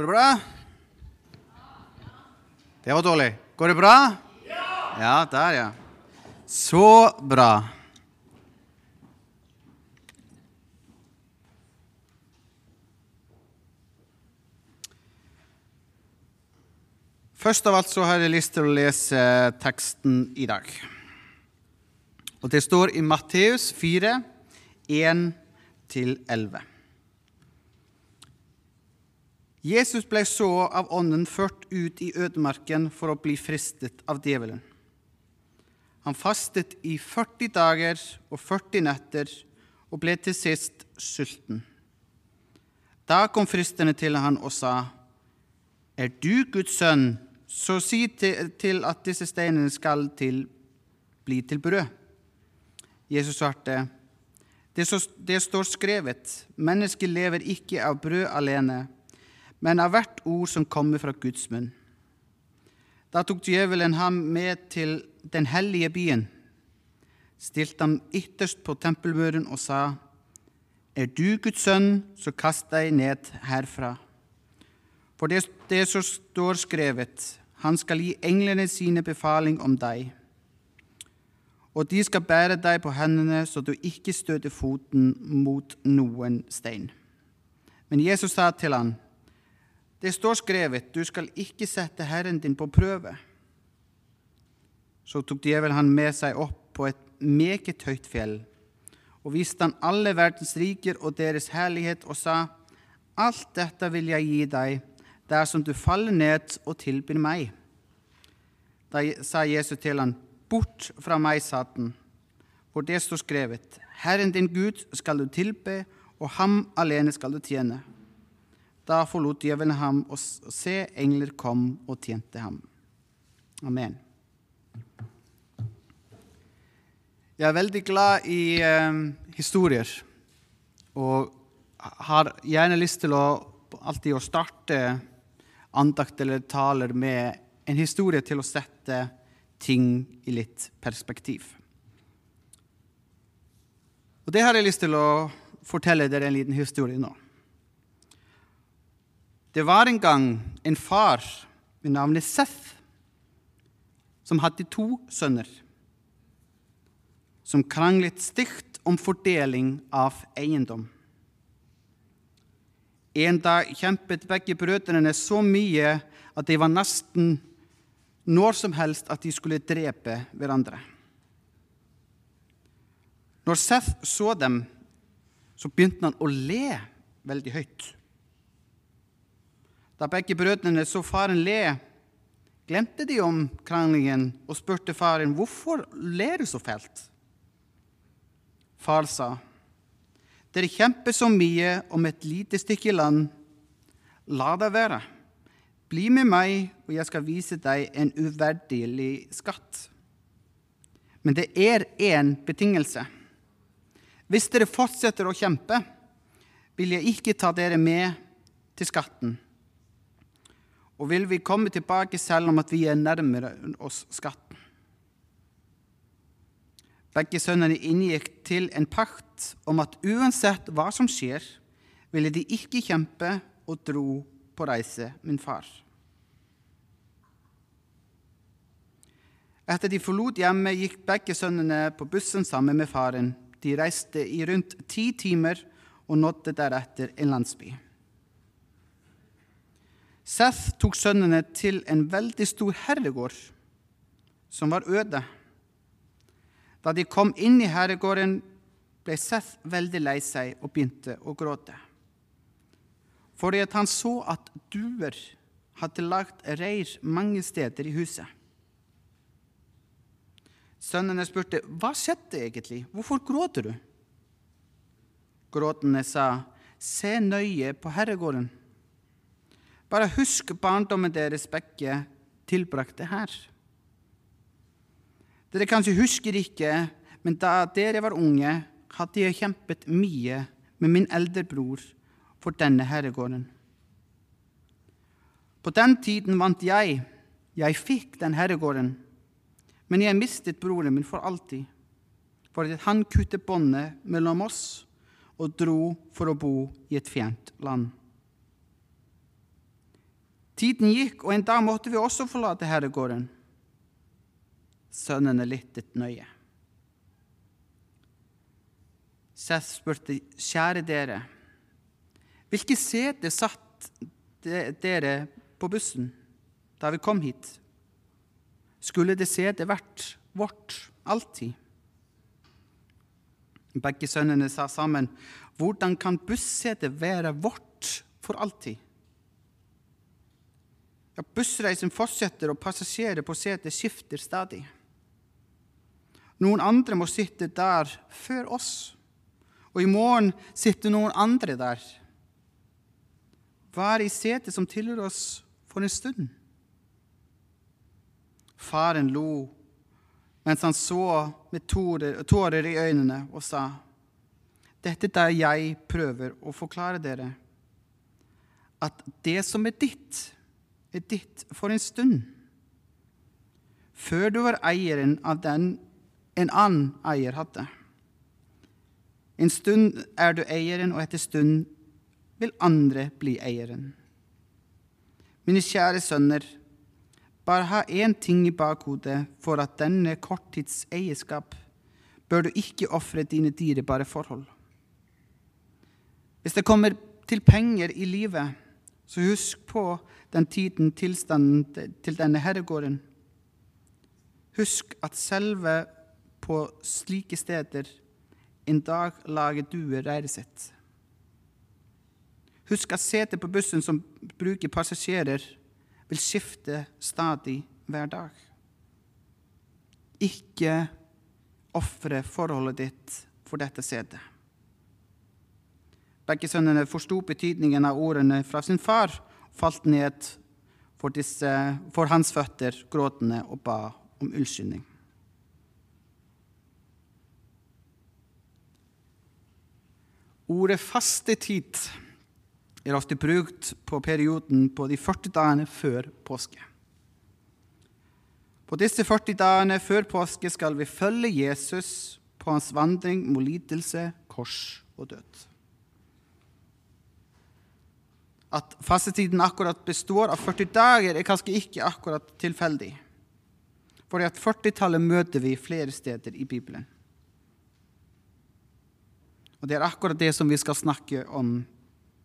Går det bra? Det var dårlig. Går det bra? Ja! Ja, der, ja. Så bra. Først av alt så har jeg lyst til å lese teksten i dag. Og det står i Matteus 4, 1-11. Jesus ble så av ånden ført ut i ødemarken for å bli fristet av djevelen. Han fastet i 40 dager og 40 netter og ble til sist sulten. Da kom fristerne til han og sa, Er du Guds sønn, så si til at disse steinene skal til, bli til brød. Jesus svarte, det, så, det står skrevet, mennesket lever ikke av brød alene, men av hvert ord som kommer fra Guds munn. Da tok djevelen ham med til den hellige byen, stilte ham ytterst på tempelmuren og sa, Er du Guds sønn, så kast deg ned herfra. For det, det som står skrevet, han skal gi englene sine befaling om deg. Og de skal bære deg på hendene, så du ikke støter foten mot noen stein. Men Jesus sa til ham, det står skrevet, du skal ikke sette Herren din på prøve. Så tok djevelen han med seg opp på et meget høyt fjell og viste han alle verdens riker og deres herlighet og sa, alt dette vil jeg gi deg dersom du faller ned og tilbyr meg. Da sa Jesus til han, bort fra meg, Satan, for det står skrevet, Herren din Gud skal du tilbe, og ham alene skal du tjene. Da forlot djevelen ham, og se, engler kom og tjente ham. Amen. Jeg er veldig glad i eh, historier, og har gjerne lyst til å alltid å starte andakt eller taler med en historie til å sette ting i litt perspektiv. Og det har jeg lyst til å fortelle dere en liten historie nå. Det var en gang en far ved navnet Seth som hadde to sønner som kranglet stygt om fordeling av eiendom. En dag kjempet begge brødrene så mye at det var nesten når som helst at de skulle drepe hverandre. Når Seth så dem, så begynte han å le veldig høyt. Da begge brødrene så faren le, glemte de om kranglingen og spurte faren hvorfor ler du så fælt. Far sa, dere kjemper så mye om et lite stykke land. La det være. Bli med meg, og jeg skal vise deg en uverdig skatt. Men det er én betingelse. Hvis dere fortsetter å kjempe, vil jeg ikke ta dere med til skatten. Og vil vi komme tilbake selv om at vi er nærmere oss skatten. Begge sønnene inngikk til en pakt om at uansett hva som skjer, ville de ikke kjempe og dro på reise min far. Etter de forlot hjemmet, gikk begge sønnene på bussen sammen med faren. De reiste i rundt ti timer og nådde deretter en landsby. Seth tok sønnene til en veldig stor herregård som var øde. Da de kom inn i herregården, ble Seth veldig lei seg og begynte å gråte. Fordi han så at duer hadde lagt reir mange steder i huset. Sønnene spurte, 'Hva skjedde egentlig? Hvorfor gråter du?' Gråtene sa, 'Se nøye på herregården.' Bare husk barndommen deres begge tilbrakte her. Dere kanskje husker ikke, men da dere var unge, hadde jeg kjempet mye med min eldre bror for denne herregården. På den tiden vant jeg. Jeg fikk den herregården. Men jeg mistet broren min for alltid, fordi han kuttet båndet mellom oss og dro for å bo i et fjernt land. Tiden gikk, og en dag måtte vi også forlate herregården. Sønnene lyttet nøye. Seth spurte, kjære dere, hvilke sete satt dere på bussen da vi kom hit? Skulle det setet vært vårt alltid? Begge sønnene sa sammen, hvordan kan bussetet være vårt for alltid? Ja, bussreisen fortsetter, og passasjerer på setet skifter stadig. Noen andre må sitte der før oss og i morgen sitter noen andre der. Vær i setet som tilhører oss for en stund. Faren lo mens han så med tårer i øynene og sa, Dette er der jeg prøver å forklare dere, at det som er ditt, ditt for en stund. Før du var eieren av den en annen eier hadde. En stund er du eieren, og etter stund vil andre bli eieren. Mine kjære sønner, bare ha én ting i bakhodet for at denne korttids eierskap bør du ikke ofre dine dyrebare forhold. Hvis det kommer til penger i livet, så husk på den tiden tilstanden til denne herregården. Husk at selve på slike steder en dag lager duer reiret sitt. Husk at setet på bussen som bruker passasjerer, vil skifte stadig hver dag. Ikke ofre forholdet ditt for dette setet. Begge sønnene forsto betydningen av ordene fra sin far falt ned for, disse, for hans føtter gråtende og ba om unnskyldning. Ordet fastetid er ofte brukt på perioden på de 40 dagene før påske. På disse 40 dagene før påske skal vi følge Jesus på hans vandring mot lidelse, kors og død. At fastetiden akkurat består av 40 dager, er kanskje ikke akkurat tilfeldig. For at 40-tallet møter vi flere steder i Bibelen. Og det er akkurat det som vi skal snakke om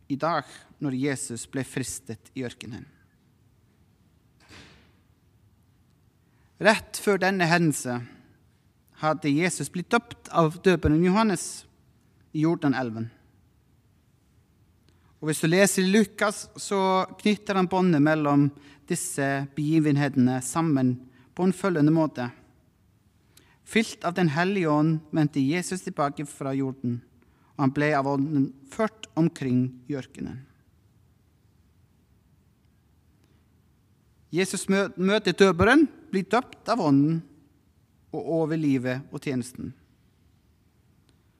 i dag, når Jesus ble fristet i ørkenen. Rett før denne hendelse hadde Jesus blitt døpt av døperen Johannes i Jordanelven. Og Hvis du leser i Lukas, så knytter han båndet mellom disse begivenhetene sammen på en følgende måte. Fylt av Den hellige ånd vendte Jesus tilbake fra jorden og han ble av ånden ført omkring i ørkenen. Jesus møter døperen, blir døpt av ånden og over livet og tjenesten.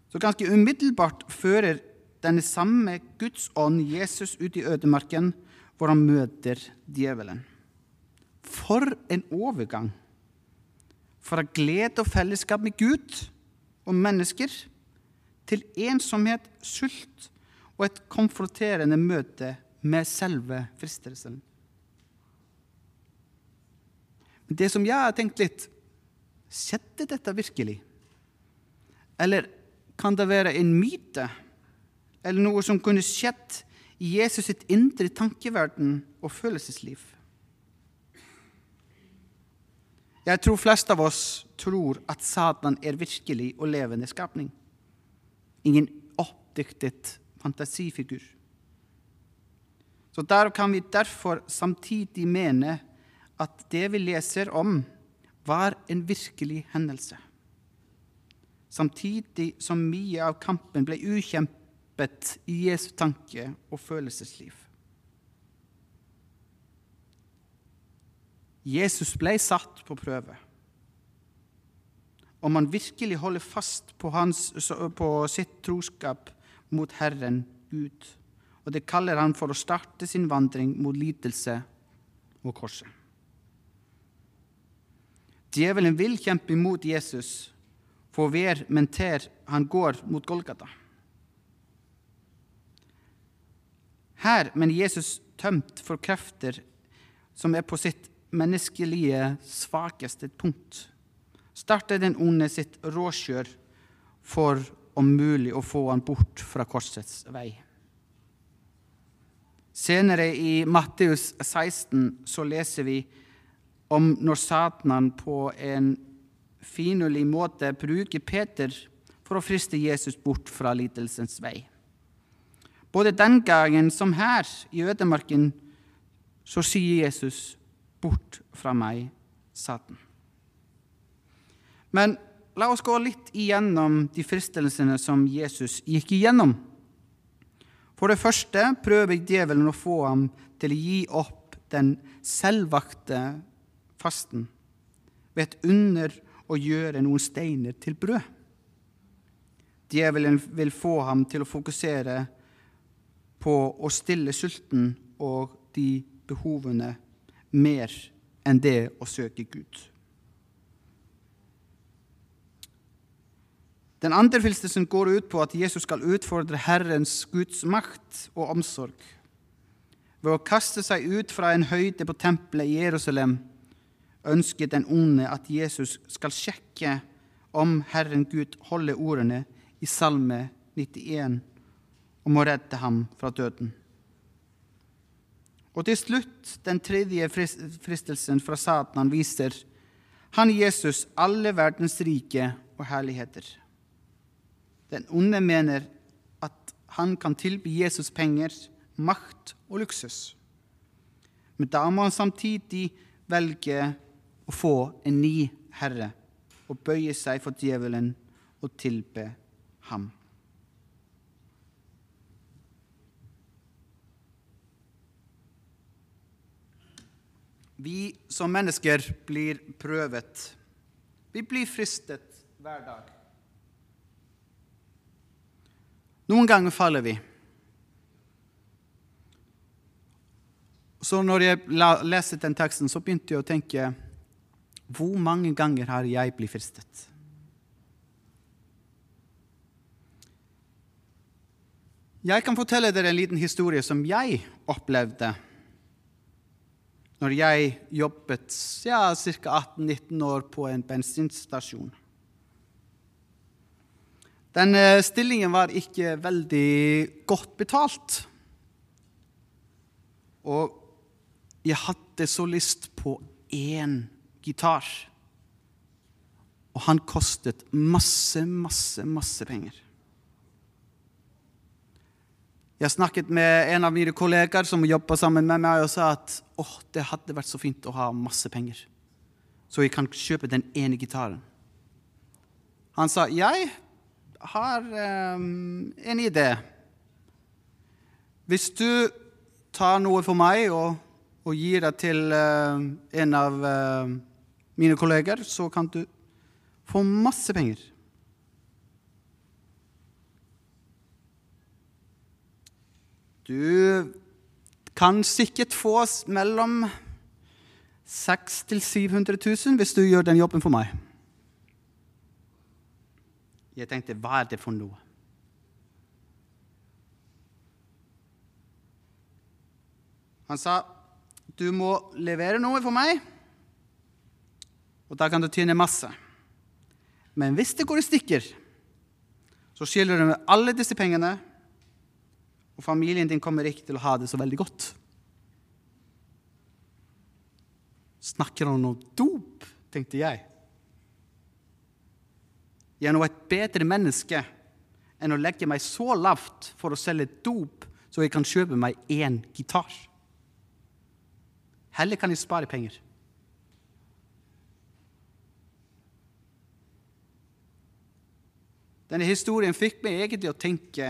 Så ganske umiddelbart fører denne samme Guds ånd Jesus ut i ødemarken, hvor han møter djevelen. For en overgang! Fra glede og fellesskap med Gud og mennesker til ensomhet, sult og et konfronterende møte med selve fristelsen. Men det som jeg har tenkt litt Skjedde dette virkelig? Eller kan det være en myte? Eller noe som kunne skjedd i Jesus sitt indre tankeverden og følelsesliv? Jeg tror flest av oss tror at Satan er virkelig og levende skapning ingen oppdiktet fantasifigur. Så der kan vi derfor samtidig mene at det vi leser om, var en virkelig hendelse. Samtidig som mye av kampen ble ukjempet i Jesu tanke og følelsesliv. Jesus ble satt på prøve om han virkelig holder fast på, hans, på sitt troskap mot Herren Gud. Og det kaller han for å starte sin vandring mot lidelse og korset. Djevelen vil kjempe imot Jesus for hver menter han går mot Golgata. Her, men Jesus tømt for krefter, som er på sitt menneskelige svakeste punkt, starter den onde sitt råkjør for om mulig å få han bort fra korsets vei. Senere i Matteus 16 så leser vi om når Satan på en finurlig måte bruker Peter for å friste Jesus bort fra lidelsens vei. Både den gangen som her i ødemarken så sier Jesus, 'Bort fra meg, Satan'. Men la oss gå litt igjennom de fristelsene som Jesus gikk igjennom. For det første prøver djevelen å få ham til å gi opp den selvvakte fasten ved et under å gjøre noen steiner til brød. Djevelen vil få ham til å fokusere på å stille sulten og de behovene mer enn det å søke Gud. Den andre filstelsen går ut på at Jesus skal utfordre Herrens Guds makt og omsorg. Ved å kaste seg ut fra en høyde på tempelet i Jerusalem ønsker den onde at Jesus skal sjekke om Herren Gud holder ordene i Salme 91 om å redde ham fra døden. Og til slutt, den tredje fristelsen fra Satan viser han Jesus alle verdens rike og herligheter. Den onde mener at han kan tilby Jesus penger, makt og luksus. Men da må han samtidig velge å få en ny herre og bøye seg for djevelen og tilbe ham. Vi som mennesker blir prøvet. Vi blir fristet hver dag. Noen ganger faller vi. Så når jeg leste den teksten, så begynte jeg å tenke Hvor mange ganger har jeg blitt fristet? Jeg kan fortelle dere en liten historie som jeg opplevde når jeg jobbet ja, ca. 18-19 år på en bensinstasjon. Den eh, stillingen var ikke veldig godt betalt. Og jeg hadde så lyst på én gitar. Og han kostet masse, masse, masse penger. Jeg snakket med en av mine kollegaer som jobba sammen med meg, og sa at oh, det hadde vært så fint å ha masse penger, så jeg kan kjøpe den ene gitaren. Han sa jeg har um, en idé. Hvis du tar noe for meg og, og gir det til uh, en av uh, mine kolleger, så kan du få masse penger. Du kan sikkert få mellom 600 000 700 000 hvis du gjør den jobben for meg. Jeg tenkte, hva er det for noe? Han sa, du må levere noe for meg, og da kan du tjene masse. Men hvis det går i stykker, så skylder du med alle disse pengene, og familien din kommer ikke til å ha det så veldig godt. Snakker han om dop, tenkte jeg. Jeg er nå et bedre menneske enn å legge meg så lavt for å selge dop så jeg kan kjøpe meg én gitar. Heller kan jeg spare penger. Denne historien fikk meg egentlig å tenke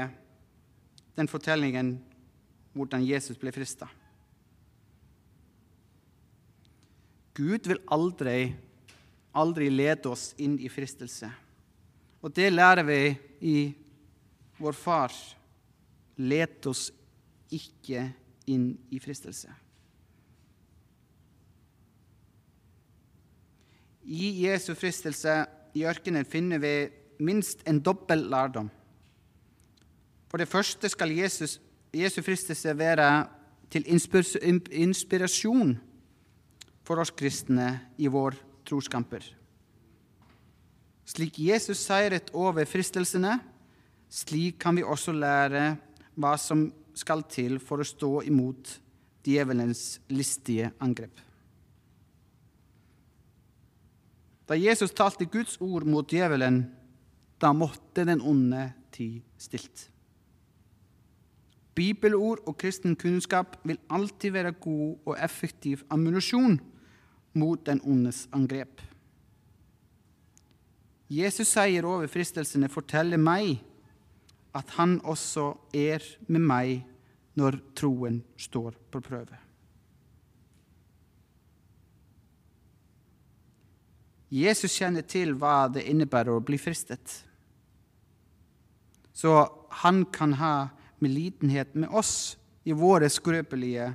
den fortellingen hvordan Jesus ble frista. Gud vil aldri, aldri lede oss inn i fristelse. Og det lærer vi i vår far. Let oss ikke inn i fristelse. I Jesu fristelse i ørkenen finner vi minst en dobbel lærdom. For det første skal Jesus, Jesu fristelse være til inspirasjon for oss kristne i vår troskamper. Slik Jesus seiret over fristelsene, slik kan vi også lære hva som skal til for å stå imot djevelens listige angrep. Da Jesus talte Guds ord mot djevelen, da måtte den onde ti stilt. Bibelord og kristen kunnskap vil alltid være god og effektiv ammunisjon mot den ondes angrep. Jesus sier over fristelsene forteller meg at han også er med meg når troen står på prøve. Jesus kjenner til hva det innebærer å bli fristet. Så han kan ha medlidenhet med oss i våre skrøpelige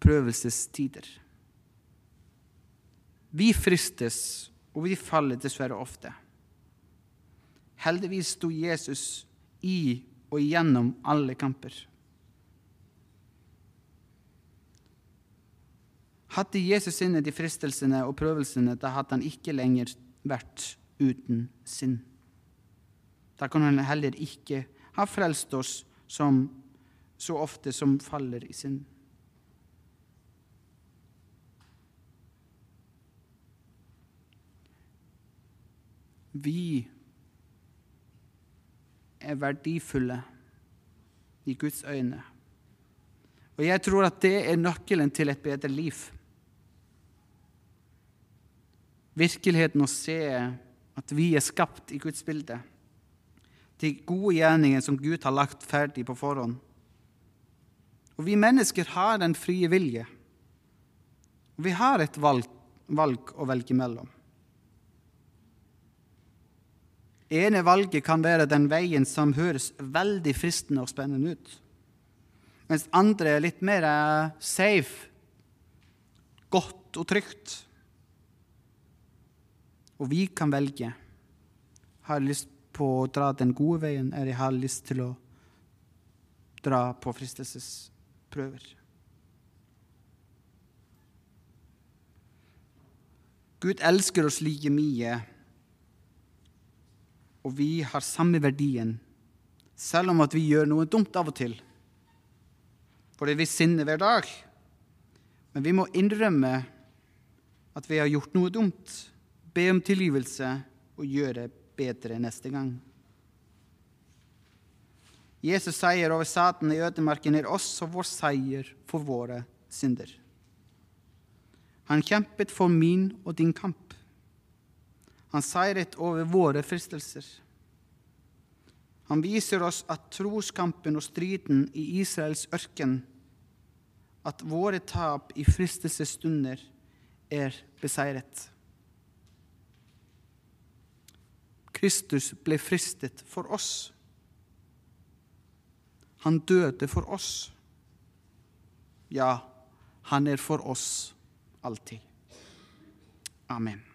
prøvelsestider. Vi fristes og vi faller dessverre ofte. Heldigvis sto Jesus i og gjennom alle kamper. Hadde Jesus inne de fristelsene og prøvelsene, da hadde han ikke lenger vært uten synd. Da kan han heller ikke ha frelst oss som så ofte som faller i synd. Vi er verdifulle i Guds øyne. Og jeg tror at det er nøkkelen til et bedre liv. Virkeligheten å se at vi er skapt i Guds bilde. De gode gjerningene som Gud har lagt ferdig på forhånd. Og vi mennesker har den frie vilje. Og vi har et valg, valg å velge mellom. ene valget kan være den veien som høres veldig fristende og spennende ut. Mens andre er litt mer eh, safe, godt og trygt. Og vi kan velge. Har jeg lyst på å dra den gode veien, er jeg har lyst til å dra på fristelsesprøver? Gud elsker oss like mye og vi har samme verdien, selv om at vi gjør noe dumt av og til. Fordi vi sinner hver dag. Men vi må innrømme at vi har gjort noe dumt, be om tilgivelse og gjøre bedre neste gang. Jesus seier over Satan i ødemarken er også vår seier for våre synder. Han kjempet for min og din kamp. Han seiret over våre fristelser. Han viser oss at troskampen og striden i Israels ørken, at våre tap i fristelsesstunder er beseiret. Kristus ble fristet for oss. Han døde for oss. Ja, han er for oss alltid. Amen.